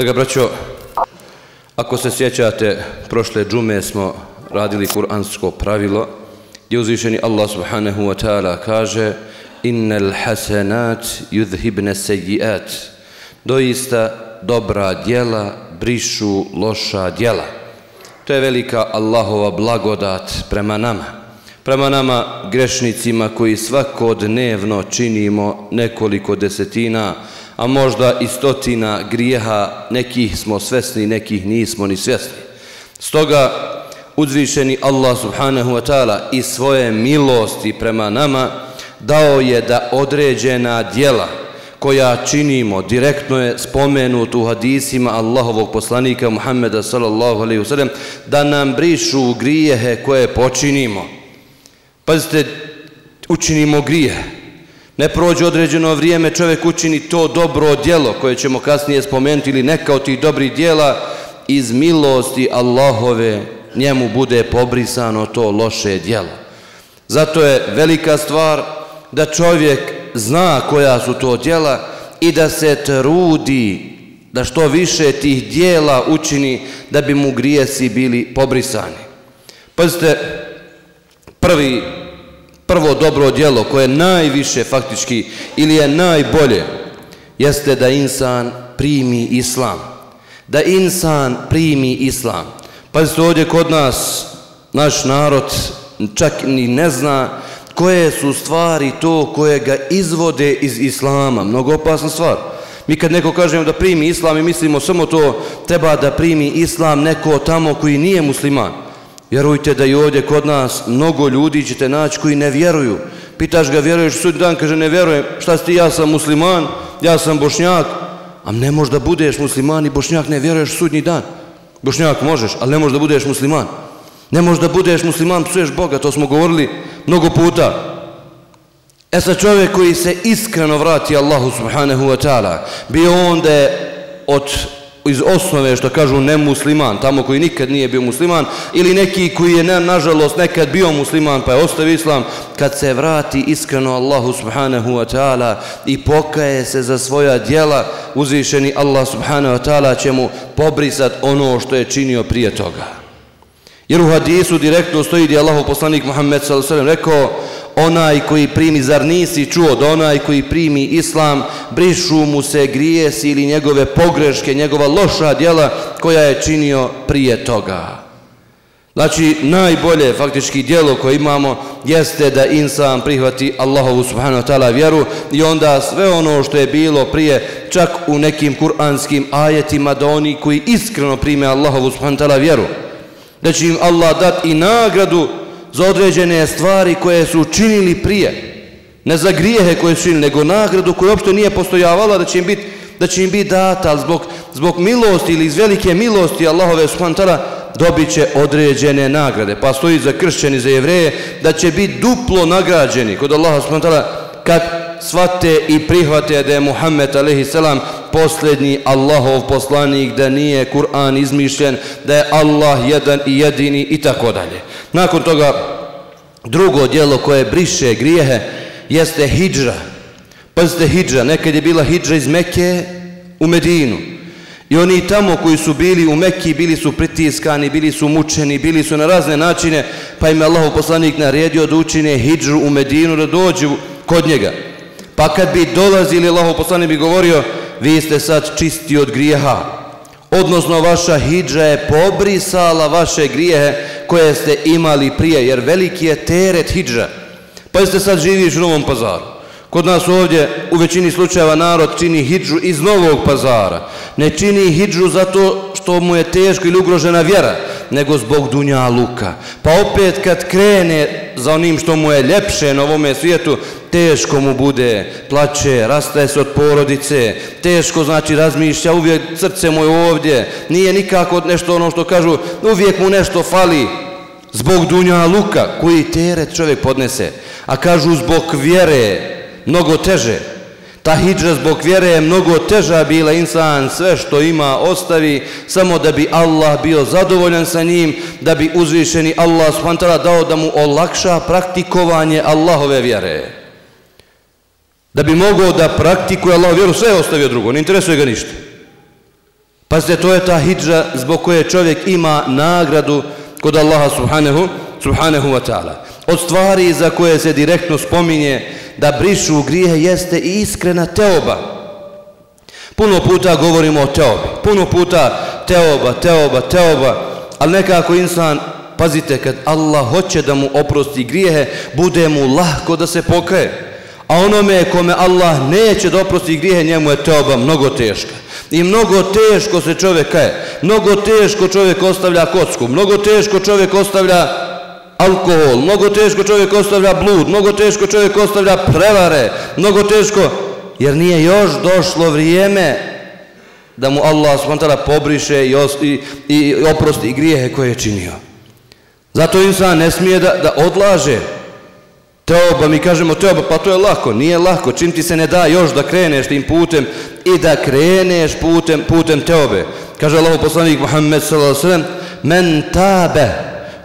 Draga braćo, ako se sjećate, prošle džume smo radili kuransko pravilo gdje uzvišeni Allah subhanahu wa ta'ala kaže Innal hasanat yudhibne sejiat Doista dobra djela brišu loša djela. To je velika Allahova blagodat prema nama. Prema nama grešnicima koji svakodnevno činimo nekoliko desetina a možda i stotina grijeha, nekih smo svesni, nekih nismo ni svjesni. Stoga uzvišeni Allah subhanahu wa ta'ala i svoje milosti prema nama dao je da određena dijela koja činimo direktno je spomenut u hadisima Allahovog poslanika Muhammeda sallallahu alaihi wasallam da nam brišu grijehe koje počinimo. Pazite, učinimo grijehe ne prođe određeno vrijeme, čovjek učini to dobro djelo koje ćemo kasnije spomenuti ili neka od tih dobrih djela iz milosti Allahove njemu bude pobrisano to loše djelo. Zato je velika stvar da čovjek zna koja su to djela i da se trudi da što više tih djela učini da bi mu grijesi bili pobrisani. Pazite, prvi prvo dobro djelo koje najviše faktički ili je najbolje jeste da insan primi islam. Da insan primi islam. Pazite ovdje kod nas, naš narod čak ni ne zna koje su stvari to koje ga izvode iz islama. Mnogo opasna stvar. Mi kad neko kažemo da primi islam i mislimo samo to treba da primi islam neko tamo koji nije musliman. Vjerujte da i ovdje kod nas mnogo ljudi ćete naći koji ne vjeruju. Pitaš ga, vjeruješ sud dan, kaže ne vjerujem. Šta si ti, ja sam musliman, ja sam bošnjak. A ne možeš da budeš musliman i bošnjak ne vjeruješ sudnji dan. Bošnjak možeš, ali ne možeš da budeš musliman. Ne možeš da budeš musliman, psuješ Boga, to smo govorili mnogo puta. E sa čovjek koji se iskreno vrati Allahu subhanahu wa ta'ala, bio on da je od iz osnove što kažu nemusliman, tamo koji nikad nije bio musliman, ili neki koji je ne, nažalost nekad bio musliman pa je ostavio islam, kad se vrati iskreno Allahu subhanahu wa ta'ala i pokaje se za svoja dijela, uzvišeni Allah subhanahu wa ta'ala će mu pobrisat ono što je činio prije toga. Jer u hadisu direktno stoji gdje Allahu poslanik Muhammed s.a.v. rekao onaj koji primi, zar nisi čuo da onaj koji primi islam, brišu mu se grijesi ili njegove pogreške, njegova loša djela koja je činio prije toga. Znači, najbolje faktički djelo koje imamo jeste da insan prihvati Allahovu subhanahu wa ta'ala vjeru i onda sve ono što je bilo prije, čak u nekim kuranskim ajetima, da oni koji iskreno prime Allahovu subhanahu wa ta'ala vjeru, da će im Allah dati i nagradu za određene stvari koje su učinili prije. Ne za grijehe koje su činili, nego nagradu koja uopšte nije postojavala da će im biti da će im biti data, ali zbog, zbog milosti ili iz velike milosti Allahove subhantara dobit će određene nagrade. Pa stoji za kršćani, za jevreje, da će biti duplo nagrađeni kod Allaha subhantara kad svate i prihvate da je Muhammed a.s. posljednji Allahov poslanik, da nije Kur'an izmišljen, da je Allah jedan i jedini i tako dalje. Nakon toga, drugo dijelo koje briše grijehe jeste hijđra. Pazite hijđra, nekad je bila hijđra iz Mekke u Medinu. I oni tamo koji su bili u Mekki, bili su pritiskani, bili su mučeni, bili su na razne načine, pa im je Allahov poslanik naredio da učine hijđru u Medinu, da dođu kod njega. Pa kad bi dolazili, Allaho poslani bi govorio, vi ste sad čisti od grijeha. Odnosno, vaša hijđa je pobrisala vaše grijehe koje ste imali prije, jer veliki je teret hijđa. Pa jeste sad živiš u Novom pazaru. Kod nas ovdje u većini slučajeva narod čini hijđu iz Novog pazara. Ne čini hijđu zato što mu je teško ili ugrožena vjera, nego zbog dunja luka. Pa opet kad krene za onim što mu je ljepše na ovome svijetu, teško mu bude, plaće, rastaje se od porodice, teško znači razmišlja, uvijek srce mu je ovdje, nije nikako nešto ono što kažu, uvijek mu nešto fali zbog dunja luka koji teret čovjek podnese, a kažu zbog vjere, mnogo teže. Ta hijđa zbog vjere je mnogo teža bila insan, sve što ima ostavi, samo da bi Allah bio zadovoljan sa njim, da bi uzvišeni Allah spantala dao da mu olakša praktikovanje Allahove vjere. Da bi mogao da praktikuje Allahovu vjeru, sve je ostavio drugo, ne interesuje ga ništa. Pazite, to je ta hijđa zbog koje čovjek ima nagradu kod Allaha subhanahu, subhanahu wa ta'ala. Od stvari za koje se direktno spominje da brišu grijehe jeste i iskrena teoba. Puno puta govorimo o teobi. Puno puta teoba, teoba, teoba. Ali nekako insan, pazite, kad Allah hoće da mu oprosti grijehe, bude mu lahko da se pokaje. A onome kome Allah neće da oprosti grijehe, njemu je teoba mnogo teška. I mnogo teško se čovjek kaje. Mnogo teško čovjek ostavlja kocku. Mnogo teško čovjek ostavlja alkohol. Mnogo teško čovjek ostavlja blud. Mnogo teško čovjek ostavlja prevare. Mnogo teško, jer nije još došlo vrijeme da mu Allah spontana pobriše i, os, i, i oprosti grijehe koje je činio. Zato insan ne smije da, da odlaže Teoba, mi kažemo teoba, pa to je lako. Nije lako, čim ti se ne da još da kreneš tim putem i da kreneš putem, putem teobe. Kaže Allah poslanik Muhammed s.a.v. Men tabe,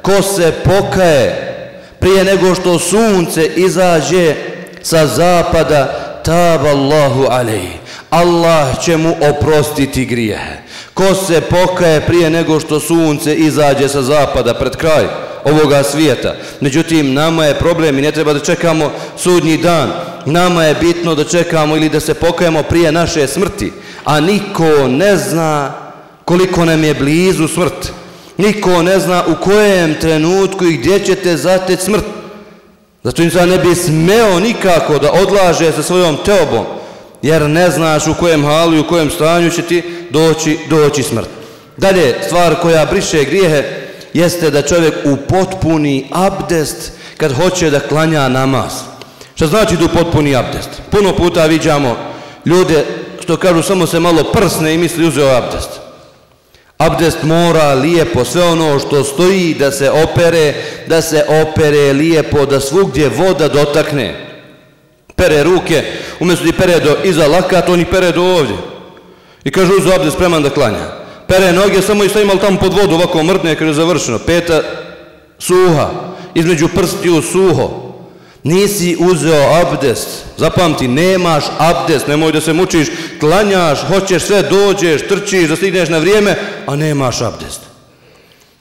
ko se pokaje prije nego što sunce izađe sa zapada, tab Allahu alej. Allah će mu oprostiti grijehe. Ko se pokaje prije nego što sunce izađe sa zapada pred kraj, ovoga svijeta. Međutim, nama je problem i ne treba da čekamo sudnji dan. Nama je bitno da čekamo ili da se pokajemo prije naše smrti. A niko ne zna koliko nam je blizu smrt. Niko ne zna u kojem trenutku i gdje ćete zateć smrt. Zato im ne bi smeo nikako da odlaže sa svojom teobom, jer ne znaš u kojem halu i u kojem stanju će ti doći, doći smrt. Dalje, stvar koja briše grijehe, jeste da čovjek u potpuni abdest kad hoće da klanja namaz. Što znači da upotpuni potpuni abdest? Puno puta viđamo ljude što kažu samo se malo prsne i misli uzeo abdest. Abdest mora lijepo, sve ono što stoji da se opere, da se opere lijepo, da svugdje voda dotakne. Pere ruke, umjesto da pere do iza lakat, on ih pere do ovdje. I kaže uzu abdest spreman da klanja pere noge, samo i stavim tamo pod vodu, ovako mrtne, kaže završeno. Peta suha, između prstiju suho. Nisi uzeo abdest, zapamti, nemaš abdest, nemoj da se mučiš, klanjaš, hoćeš sve, dođeš, trčiš, da stigneš na vrijeme, a nemaš abdest.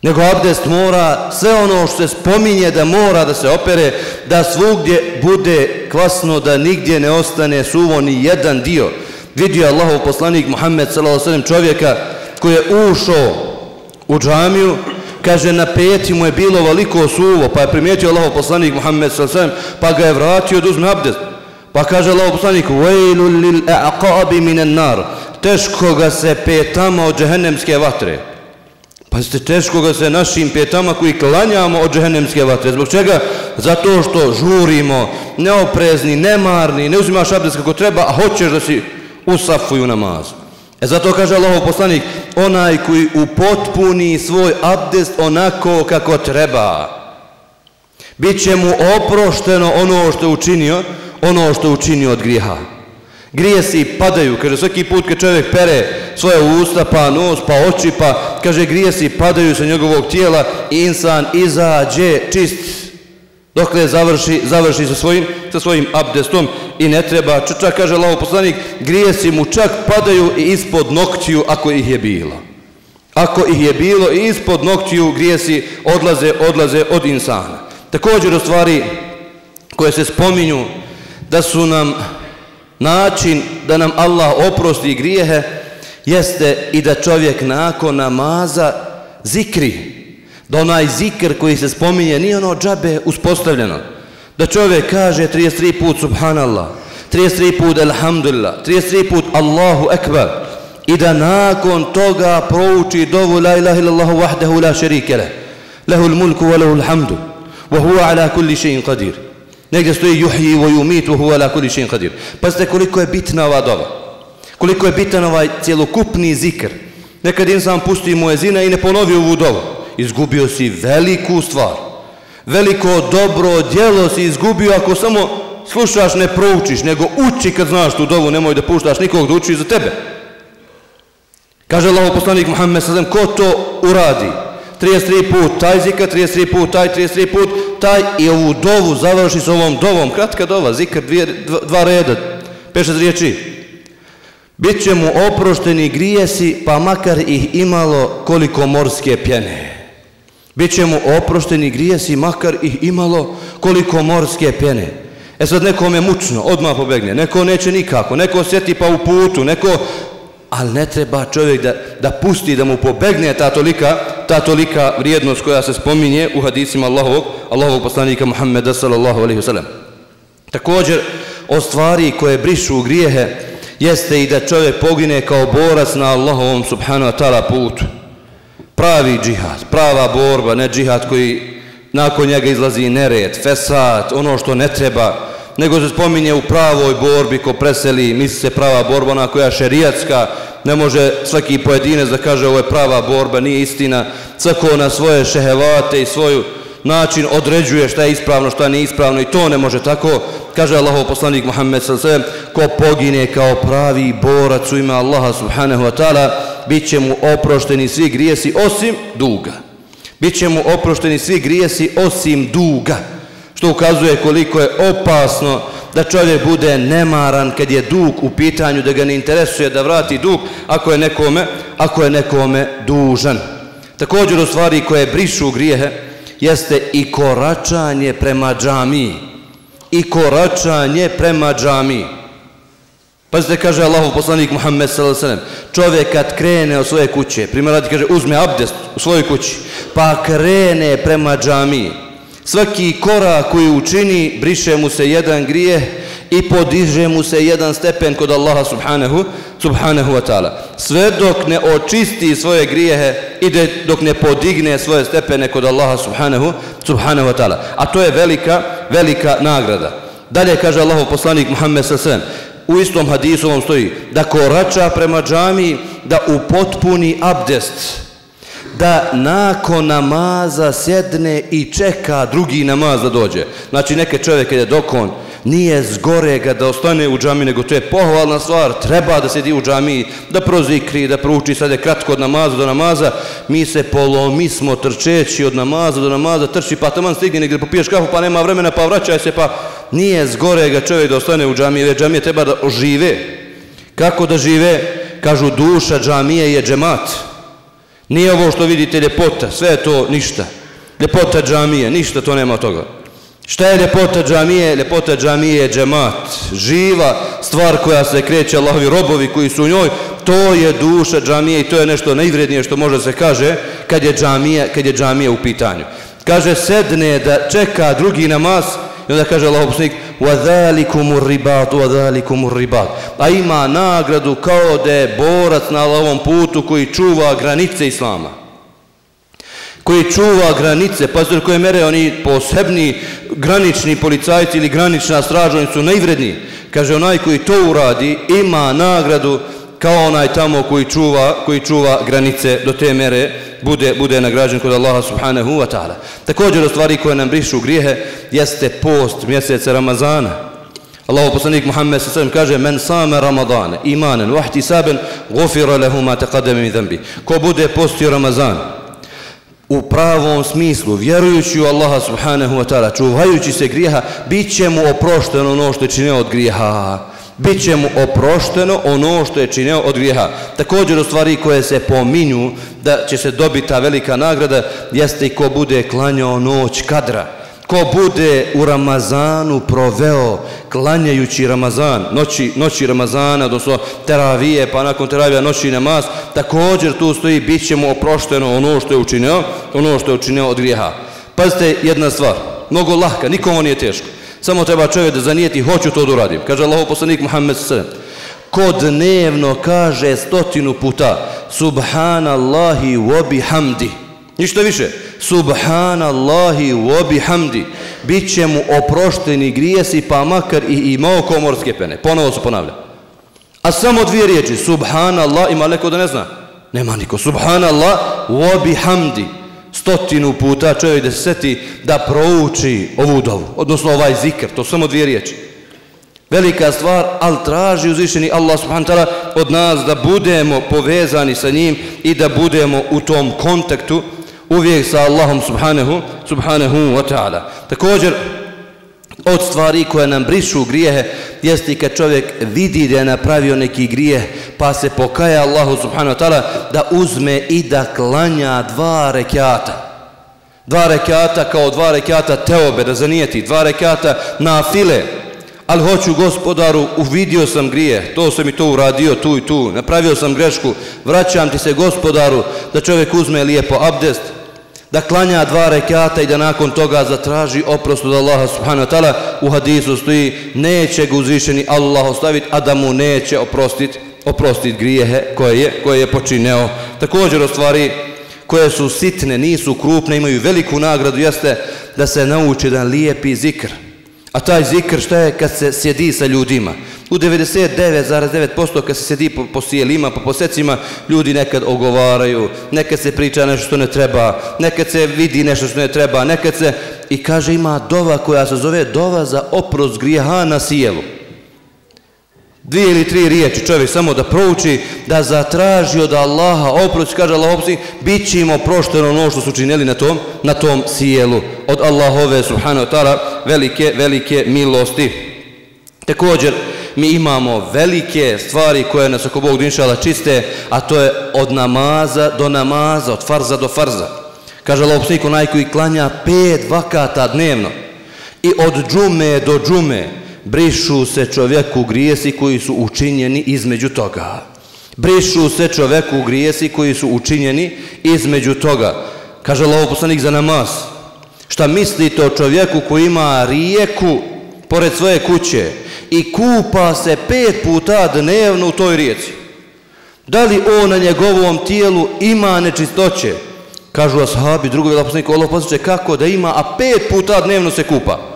Nego abdest mora, sve ono što se spominje da mora da se opere, da svugdje bude kvasno, da nigdje ne ostane suvo ni jedan dio. Vidio Allahov poslanik Muhammed s.a.v. čovjeka, koji je ušao u džamiju, kaže na peti mu je bilo veliko suvo, pa je primijetio Allah poslanik Muhammed s.a.v. pa ga je vratio da uzme abdest. Pa kaže Allah poslanik, vejlu lil aqabi minen nar, teško ga se petama od džehennemske vatre. Pa ste teško ga se našim petama koji klanjamo od džehennemske vatre. Zbog čega? Zato što žurimo, neoprezni, nemarni, ne uzimaš abdest kako treba, a hoćeš da si usafuju namazu. E zato kaže Allahov poslanik, onaj koji upotpuni svoj abdest onako kako treba, bit će mu oprošteno ono što je učinio, ono što je učinio od griha. Grije si padaju, kaže svaki put kad čovjek pere svoje usta, pa nos, pa oči, pa kaže grije si padaju sa njegovog tijela i insan izađe čist Dokle završi, završi sa svojim, sa svojim abdestom i ne treba, čak kaže Allaho poslanik, grijesi mu čak padaju i ispod noktiju ako ih je bilo. Ako ih je bilo i ispod noktiju grijesi odlaze, odlaze od insana. Također u stvari koje se spominju da su nam način da nam Allah oprosti grijehe jeste i da čovjek nakon namaza zikri da onaj zikr koji se spominje nije ono džabe uspostavljeno. Da čovjek kaže 33 put subhanallah, 33 put alhamdulillah, 33 put Allahu ekber i da nakon toga prouči dovu la ilaha illallahu wahdahu la šerike leh, lehu mulku wa lehu hamdu wa huwa ala kulli še'in qadir. Negdje stoji juhji wa yumit wa huwa ala kulli še'in qadir. Pazite koliko je bitna ova dova. Koliko je bitan ovaj cjelokupni zikr. Nekad insan pusti mu ezina i ne ponovi ovu dovu izgubio si veliku stvar. Veliko dobro djelo si izgubio ako samo slušaš, ne proučiš, nego uči kad znaš tu dovu, nemoj da puštaš nikog da uči za tebe. Kaže Allah poslanik Muhammed sallam, ko to uradi? 33 put taj zikr, 33 put taj, 33 put taj i ovu dovu završi s ovom dovom. Kratka dova, zikr, dvije, dva, dva reda, 5-6 riječi. Biće mu oprošteni grijesi, pa makar ih imalo koliko morske pjene. Biće mu oprošteni grijesi, makar ih imalo koliko morske pjene. E sad nekom je mučno, odmah pobegne, neko neće nikako, neko sjeti pa u putu, neko... Ali ne treba čovjek da, da pusti, da mu pobegne ta tolika, ta tolika vrijednost koja se spominje u hadisima Allahovog, Allahovog poslanika Muhammeda sallallahu alaihi wasallam. Također, o stvari koje brišu grijehe, jeste i da čovjek pogine kao borac na Allahovom subhanahu wa ta'ala putu. Pravi džihad, prava borba, ne džihad koji nakon njega izlazi nered, fesat, ono što ne treba, nego se spominje u pravoj borbi ko preseli, misli se prava borba, ona koja je šerijatska, ne može svaki pojedinec da kaže ovo je prava borba, nije istina, svako na svoje šehevate i svoju način određuje šta je ispravno, šta nije ispravno i to ne može tako. Kaže Allahov poslanik Muhammed s.a.v. ko pogine kao pravi borac u ime Allaha subhanahu wa ta'ala, bit će mu oprošteni svi grijesi osim duga. Bit će mu oprošteni svi grijesi osim duga. Što ukazuje koliko je opasno da čovjek bude nemaran kad je dug u pitanju, da ga ne interesuje da vrati dug ako je nekome, ako je nekome dužan. Također u stvari koje brišu grijehe, jeste i koračanje prema džamiji. I koračanje prema džamiji. Pazite, kaže Allahov poslanik Muhammed s.a.v. Čovjek kad krene od svoje kuće, primjer radi, kaže, uzme abdest u svojoj kući, pa krene prema džamiji Svaki korak koji učini, briše mu se jedan grijeh i podiže mu se jedan stepen kod Allaha subhanahu, subhanahu wa ta'ala. Sve dok ne očisti svoje grijehe, ide dok ne podigne svoje stepene kod Allaha subhanahu, subhanahu wa ta'ala. A to je velika, velika nagrada. Dalje kaže Allahov poslanik Muhammed s.a.v. U istom hadisu vam stoji da korača prema džami, da upotpuni abdest, da nakon namaza sjedne i čeka drugi namaz da dođe. Znači neke čovjek je dokon, nije zgore ga da ostane u džami, nego to je pohvalna stvar, treba da sedi u džami, da prozikri, da prouči sad je kratko od namaza do namaza, mi se polomi smo trčeći od namaza do namaza, trči pa taman stigne negdje popiješ kafu pa nema vremena pa vraćaj se pa nije zgore ga čovjek da ostane u džami, jer džamije treba da ožive. Kako da žive? Kažu duša džamije je džemat. Nije ovo što vidite ljepota, sve je to ništa. Ljepota džamije, ništa to nema toga. Šta je ljepota džamije? Ljepota džamije je džemat, živa stvar koja se kreće Allahovi robovi koji su u njoj, to je duša džamije i to je nešto najvrednije što može se kaže kad je džamija, kad je džamija u pitanju. Kaže sedne da čeka drugi namaz i onda kaže Allah poslanik وَذَلِكُمُ الرِّبَاتُ وَذَلِكُمُ الرِّبَاتُ A ima nagradu kao da je borac na ovom putu koji čuva granice Islama koji čuva granice, pa su koje mere oni posebni granični policajci ili granična straža, oni su najvredniji. Kaže, onaj koji to uradi ima nagradu kao onaj tamo koji čuva, koji čuva granice do te mere, bude, bude nagrađen kod Allaha subhanahu wa ta'ala. Također od stvari koje nam brišu grijehe jeste post mjeseca Ramazana. Allahu poslanik Muhammed sa sallam kaže men same Ramadane imanen vahti saben gufira lehu ma taqadame mi dhanbi. Ko bude postio Ramazan, u pravom smislu, vjerujući u Allaha subhanahu wa ta'ala, čuvajući se grijeha, bit će mu oprošteno ono što je činio od grijeha. Bit će mu oprošteno ono što je činio od grijeha. Također u stvari koje se pominju da će se dobiti ta velika nagrada, jeste i ko bude klanjao noć kadra ko bude u Ramazanu proveo klanjajući Ramazan, noći, noći Ramazana, odnosno teravije, pa nakon teravija noći namaz, također tu stoji, bit će mu oprošteno ono što je učinio, ono što je učinio od grijeha. Pazite jedna stvar, mnogo lahka, nikomu nije teško. Samo treba čovjek da zanijeti, hoću to da uradim. Kaže Allahov poslanik Muhammed s.a.v. Ko dnevno kaže stotinu puta Subhanallahi wa bihamdi. Ništa više. Subhanallahi wa bihamdi. Biće mu oprošteni grijesi pa makar i imao komorske pene. Ponovo se ponavlja. A samo dvije riječi subhanallah ima neko da ne zna? Nema niko. Subhanallah wa bihamdi stotinu puta čovjek da se seti da prouči ovu dovu odnosno ovaj zikr to samo dvije riječi velika stvar ali traži uzvišeni Allah subhanahu ta'ala od nas da budemo povezani sa njim i da budemo u tom kontaktu uvijek sa Allahom subhanahu, subhanahu wa ta'ala. Također, od stvari koje nam brišu grijehe jeste i kad čovjek vidi da je napravio neki grijeh pa se pokaja Allahu subhanahu wa ta'ala da uzme i da klanja dva rekata dva rekata kao dva rekata teobe da zanijeti dva rekata na file. Ali hoću gospodaru uvidio sam grije to sam i to uradio tu i tu napravio sam grešku vraćam ti se gospodaru da čovjek uzme lijepo abdest da klanja dva rekata i da nakon toga zatraži oprost od Allaha subhanahu wa ta'ala u hadisu stoji neće ga uzvišeni Allah ostaviti a da mu neće oprostiti oprostiti grijehe koje je, koje je počineo također o stvari koje su sitne, nisu krupne, imaju veliku nagradu, jeste da se nauči da lijepi zikr. A taj zikr šta je kad se sjedi sa ljudima? U 99,9% kad se sjedi po, po sjelima, po posecima, ljudi nekad ogovaraju, nekad se priča nešto što ne treba, nekad se vidi nešto što ne treba, nekad se... I kaže ima dova koja se zove dova za oprost grijeha na sjelu. Dvije ili tri riječi čovjek samo da prouči, da zatraži od Allaha oprost, kaže Allah oprosti, bit ćemo prošteno ono što su činili na tom, na tom sjelu. Od Allahove, subhanahu ta'ala, velike, velike milosti. Također, mi imamo velike stvari koje nas oko Bog dinšala čiste, a to je od namaza do namaza, od farza do farza. Kaže Allah oprosti, onaj koji klanja pet vakata dnevno i od džume do džume, brišu se čovjeku grijesi koji su učinjeni između toga. Brišu se čovjeku grijesi koji su učinjeni između toga. Kaže Allah poslanik za namaz. Šta mislite o čovjeku koji ima rijeku pored svoje kuće i kupa se pet puta dnevno u toj rijeci? Da li on na njegovom tijelu ima nečistoće? Kažu ashabi, drugovi lovoposlanik, Allah poslanik, kako da ima, a pet puta dnevno se kupa?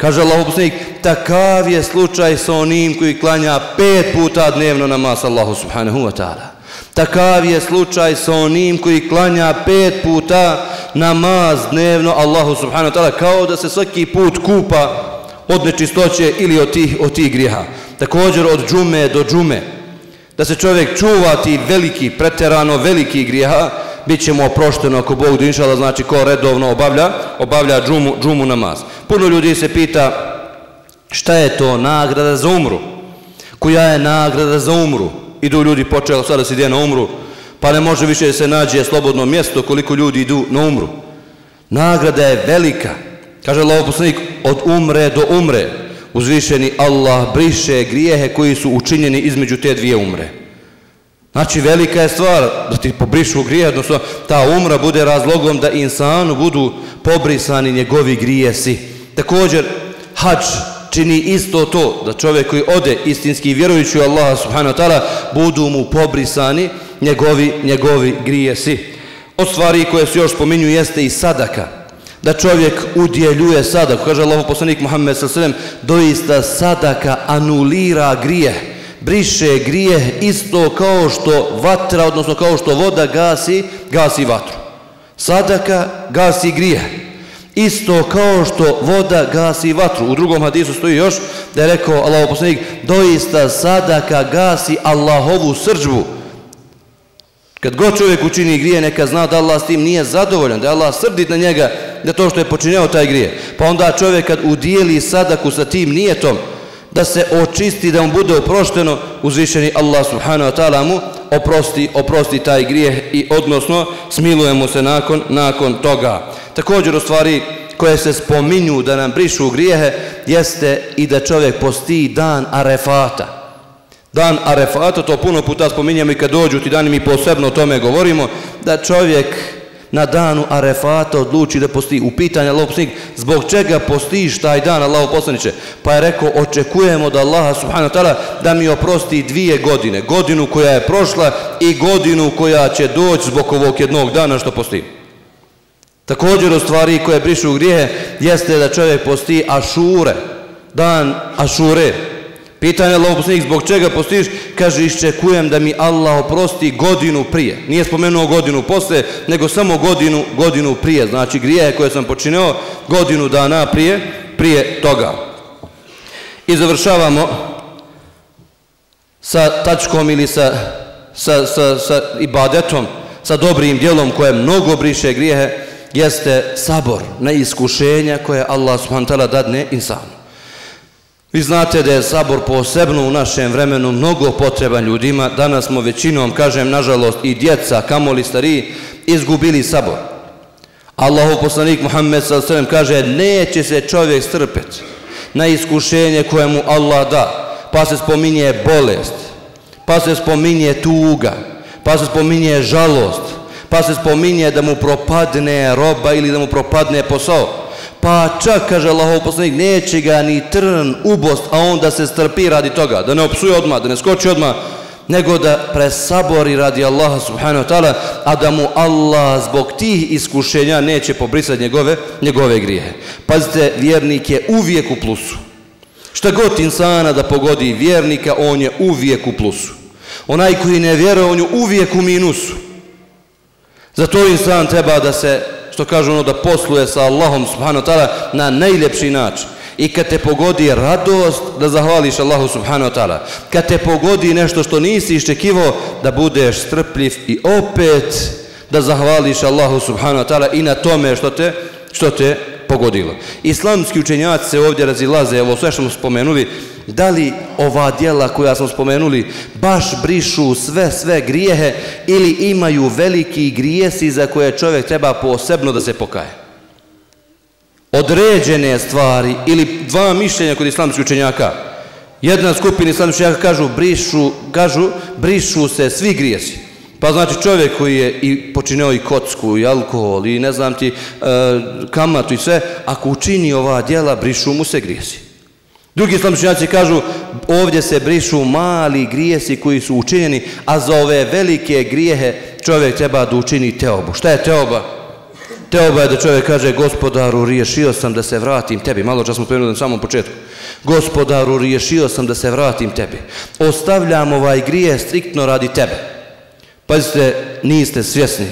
Kaže Allahu poslanik, takav je slučaj sa onim koji klanja pet puta dnevno namaz Allahu subhanahu wa ta'ala. Takav je slučaj sa onim koji klanja pet puta namaz dnevno Allahu subhanahu wa ta'ala kao da se svaki put kupa od nečistoće ili od tih, od tih griha. Također od džume do džume. Da se čovjek čuva ti veliki, preterano veliki grijeha, bit ćemo oprošteno ako Bog da inšala, znači ko redovno obavlja, obavlja džumu, džumu namaz. Puno ljudi se pita šta je to nagrada za umru? Koja je nagrada za umru? Idu ljudi počeli sada se ide na umru, pa ne može više da se nađe slobodno mjesto koliko ljudi idu na umru. Nagrada je velika. Kaže Allah poslanik, od umre do umre uzvišeni Allah briše grijehe koji su učinjeni između te dvije umre. Znači velika je stvar da ti pobrišu grije, odnosno ta umra bude razlogom da insanu budu pobrisani njegovi grijesi. Također, hač čini isto to, da čovjek koji ode istinski vjerujući u Allaha subhanahu wa ta'ala, budu mu pobrisani njegovi, njegovi grijesi. Od stvari koje se još spominju jeste i sadaka. Da čovjek udjeljuje sadaku. Kaže Allah poslanik Muhammed s.a.v. doista sadaka anulira grijeh briše grijeh isto kao što vatra, odnosno kao što voda gasi, gasi vatru. Sadaka gasi grijeh. Isto kao što voda gasi vatru. U drugom hadisu stoji još da je rekao Allaho poslanik, doista sadaka gasi Allahovu srđbu. Kad god čovjek učini grije, neka zna da Allah s tim nije zadovoljan, da Allah srdit na njega da to što je počinjao taj grije. Pa onda čovjek kad udijeli sadaku sa tim nijetom, da se očisti, da mu bude oprošteno, uzvišeni Allah subhanahu wa ta'ala mu oprosti, oprosti taj grijeh i odnosno smilujemo se nakon, nakon toga. Također u stvari koje se spominju da nam brišu grijehe jeste i da čovjek posti dan arefata. Dan arefata, to puno puta spominjamo i kad dođu ti dani mi posebno o tome govorimo, da čovjek na danu Arefata odluči da posti u pitanje Allah poslanik, zbog čega postiš taj dan Allah poslaniče? Pa je rekao, očekujemo da Allah subhanahu ta'ala da mi oprosti dvije godine, godinu koja je prošla i godinu koja će doći zbog ovog jednog dana što posti. Također u stvari koje brišu grijehe jeste da čovjek posti ašure, dan ašure, Pitanje Allah poslanik, zbog čega postiš? Kaže, iščekujem da mi Allah oprosti godinu prije. Nije spomenuo godinu posle, nego samo godinu, godinu prije. Znači, grijehe koje sam počinio godinu dana prije, prije toga. I završavamo sa tačkom ili sa, sa, sa, sa ibadetom, sa dobrim dijelom koje mnogo briše grijehe, jeste sabor na iskušenja koje Allah subhanahu ta'ala dadne insanu. Vi znate da je sabor posebno u našem vremenu mnogo potreban ljudima. Danas smo većinom, kažem, nažalost, i djeca, kamoli stariji, izgubili sabor. Allahov poslanik Muhammed s.a.v. kaže neće se čovjek strpeti na iskušenje koje mu Allah da. Pa se spominje bolest, pa se spominje tuga, pa se spominje žalost, pa se spominje da mu propadne roba ili da mu propadne posao. Pa čak, kaže Allahov poslanik, neće ga ni trn ubost, a on da se strpi radi toga, da ne opsuje odmah, da ne skoči odmah, nego da presabori radi Allaha subhanahu wa ta'ala, a da mu Allah zbog tih iskušenja neće pobrisati njegove, njegove grijehe. Pazite, vjernik je uvijek u plusu. Šta god insana da pogodi vjernika, on je uvijek u plusu. Onaj koji ne vjeruje, on je uvijek u minusu. Zato insan treba da se, što kažu ono, da posluje sa Allahom subhanahu wa ta'ala na najljepši način. I kad te pogodi radost da zahvališ Allahu subhanahu wa ta'ala. Kad te pogodi nešto što nisi iščekivo da budeš strpljiv i opet da zahvališ Allahu subhanahu wa ta'ala i na tome što te što te pogodilo. Islamski učenjaci se ovdje razilaze ovo sve što smo spomenuli da li ova dijela koja smo spomenuli baš brišu sve sve grijehe ili imaju veliki grijesi za koje čovjek treba posebno da se pokaje određene stvari ili dva mišljenja kod islamskih učenjaka. Jedna skupina islamskih učenjaka kažu brišu, kažu brišu se svi grijesi. Pa znači čovjek koji je i počinio i kocku i alkohol i ne znam ti e, kamatu i sve, ako učini ova djela, brišu mu se grijesi. Drugi islamski kažu ovdje se brišu mali grijesi koji su učinjeni, a za ove velike grijehe čovjek treba da učini teobu. Šta je teoba? Teoba je da čovjek kaže gospodaru riješio sam da se vratim tebi. Malo čas smo spomenuli na samom početku. Gospodaru riješio sam da se vratim tebi. Ostavljam ovaj grije striktno radi tebe. Pazite, niste svjesni.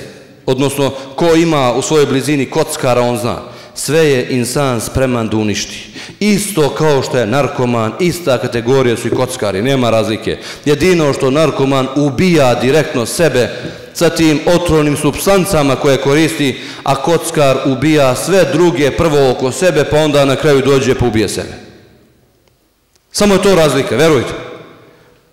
Odnosno, ko ima u svojoj blizini kockara, on zna. Sve je insan spreman da uništi. Isto kao što je narkoman, ista kategorija su i kockari, nema razlike. Jedino što narkoman ubija direktno sebe, sa tim otrovnim substancama koje koristi, a kockar ubija sve druge prvo oko sebe, pa onda na kraju dođe pa ubije sebe. Samo je to razlika, verujte.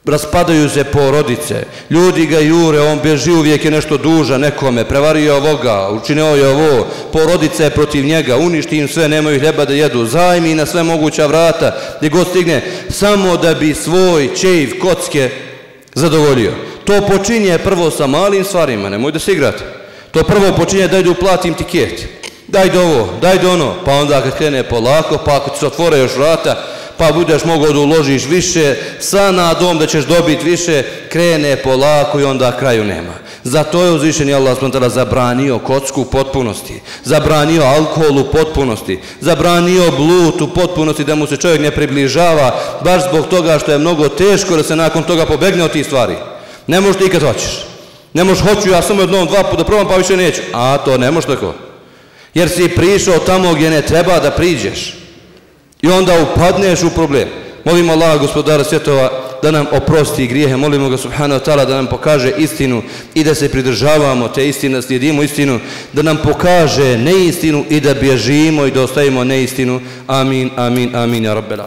Raspadaju se porodice, ljudi ga jure, on bježi uvijek je nešto duža nekome, prevario ovoga, učinio je ovo, porodice je protiv njega, uništi im sve, nemaju hljeba da jedu, zajmi na sve moguća vrata, gdje god stigne, samo da bi svoj čejiv kocke zadovoljio. To počinje prvo sa malim stvarima, nemoj da se igrate. To prvo počinje da idu platim tiket. Daj do ovo, daj do ono, pa onda kad krene polako, pa ako ti se otvore još vrata, pa budeš mogao da uložiš više, sa nadom da ćeš dobiti više, krene polako i onda kraju nema. Zato je uzvišeni Allah s.w.t. zabranio kocku u potpunosti, zabranio alkohol u potpunosti, zabranio blut u potpunosti da mu se čovjek ne približava, baš zbog toga što je mnogo teško da se nakon toga pobegne od tih stvari. Ne možeš ti kad hoćeš. Ne možeš hoću ja samo jednom dva puta probam pa više neću. A to ne možeš tako. Jer si prišao tamo gdje ne treba da priđeš. I onda upadneš u problem. Molimo Allaha gospodara svjetova, da nam oprosti grijehe. Molimo ga, subhanahu ta'ala, da nam pokaže istinu i da se pridržavamo te istine, slijedimo istinu, da nam pokaže neistinu i da bježimo i da ostavimo neistinu. Amin, amin, amin, ja rabbel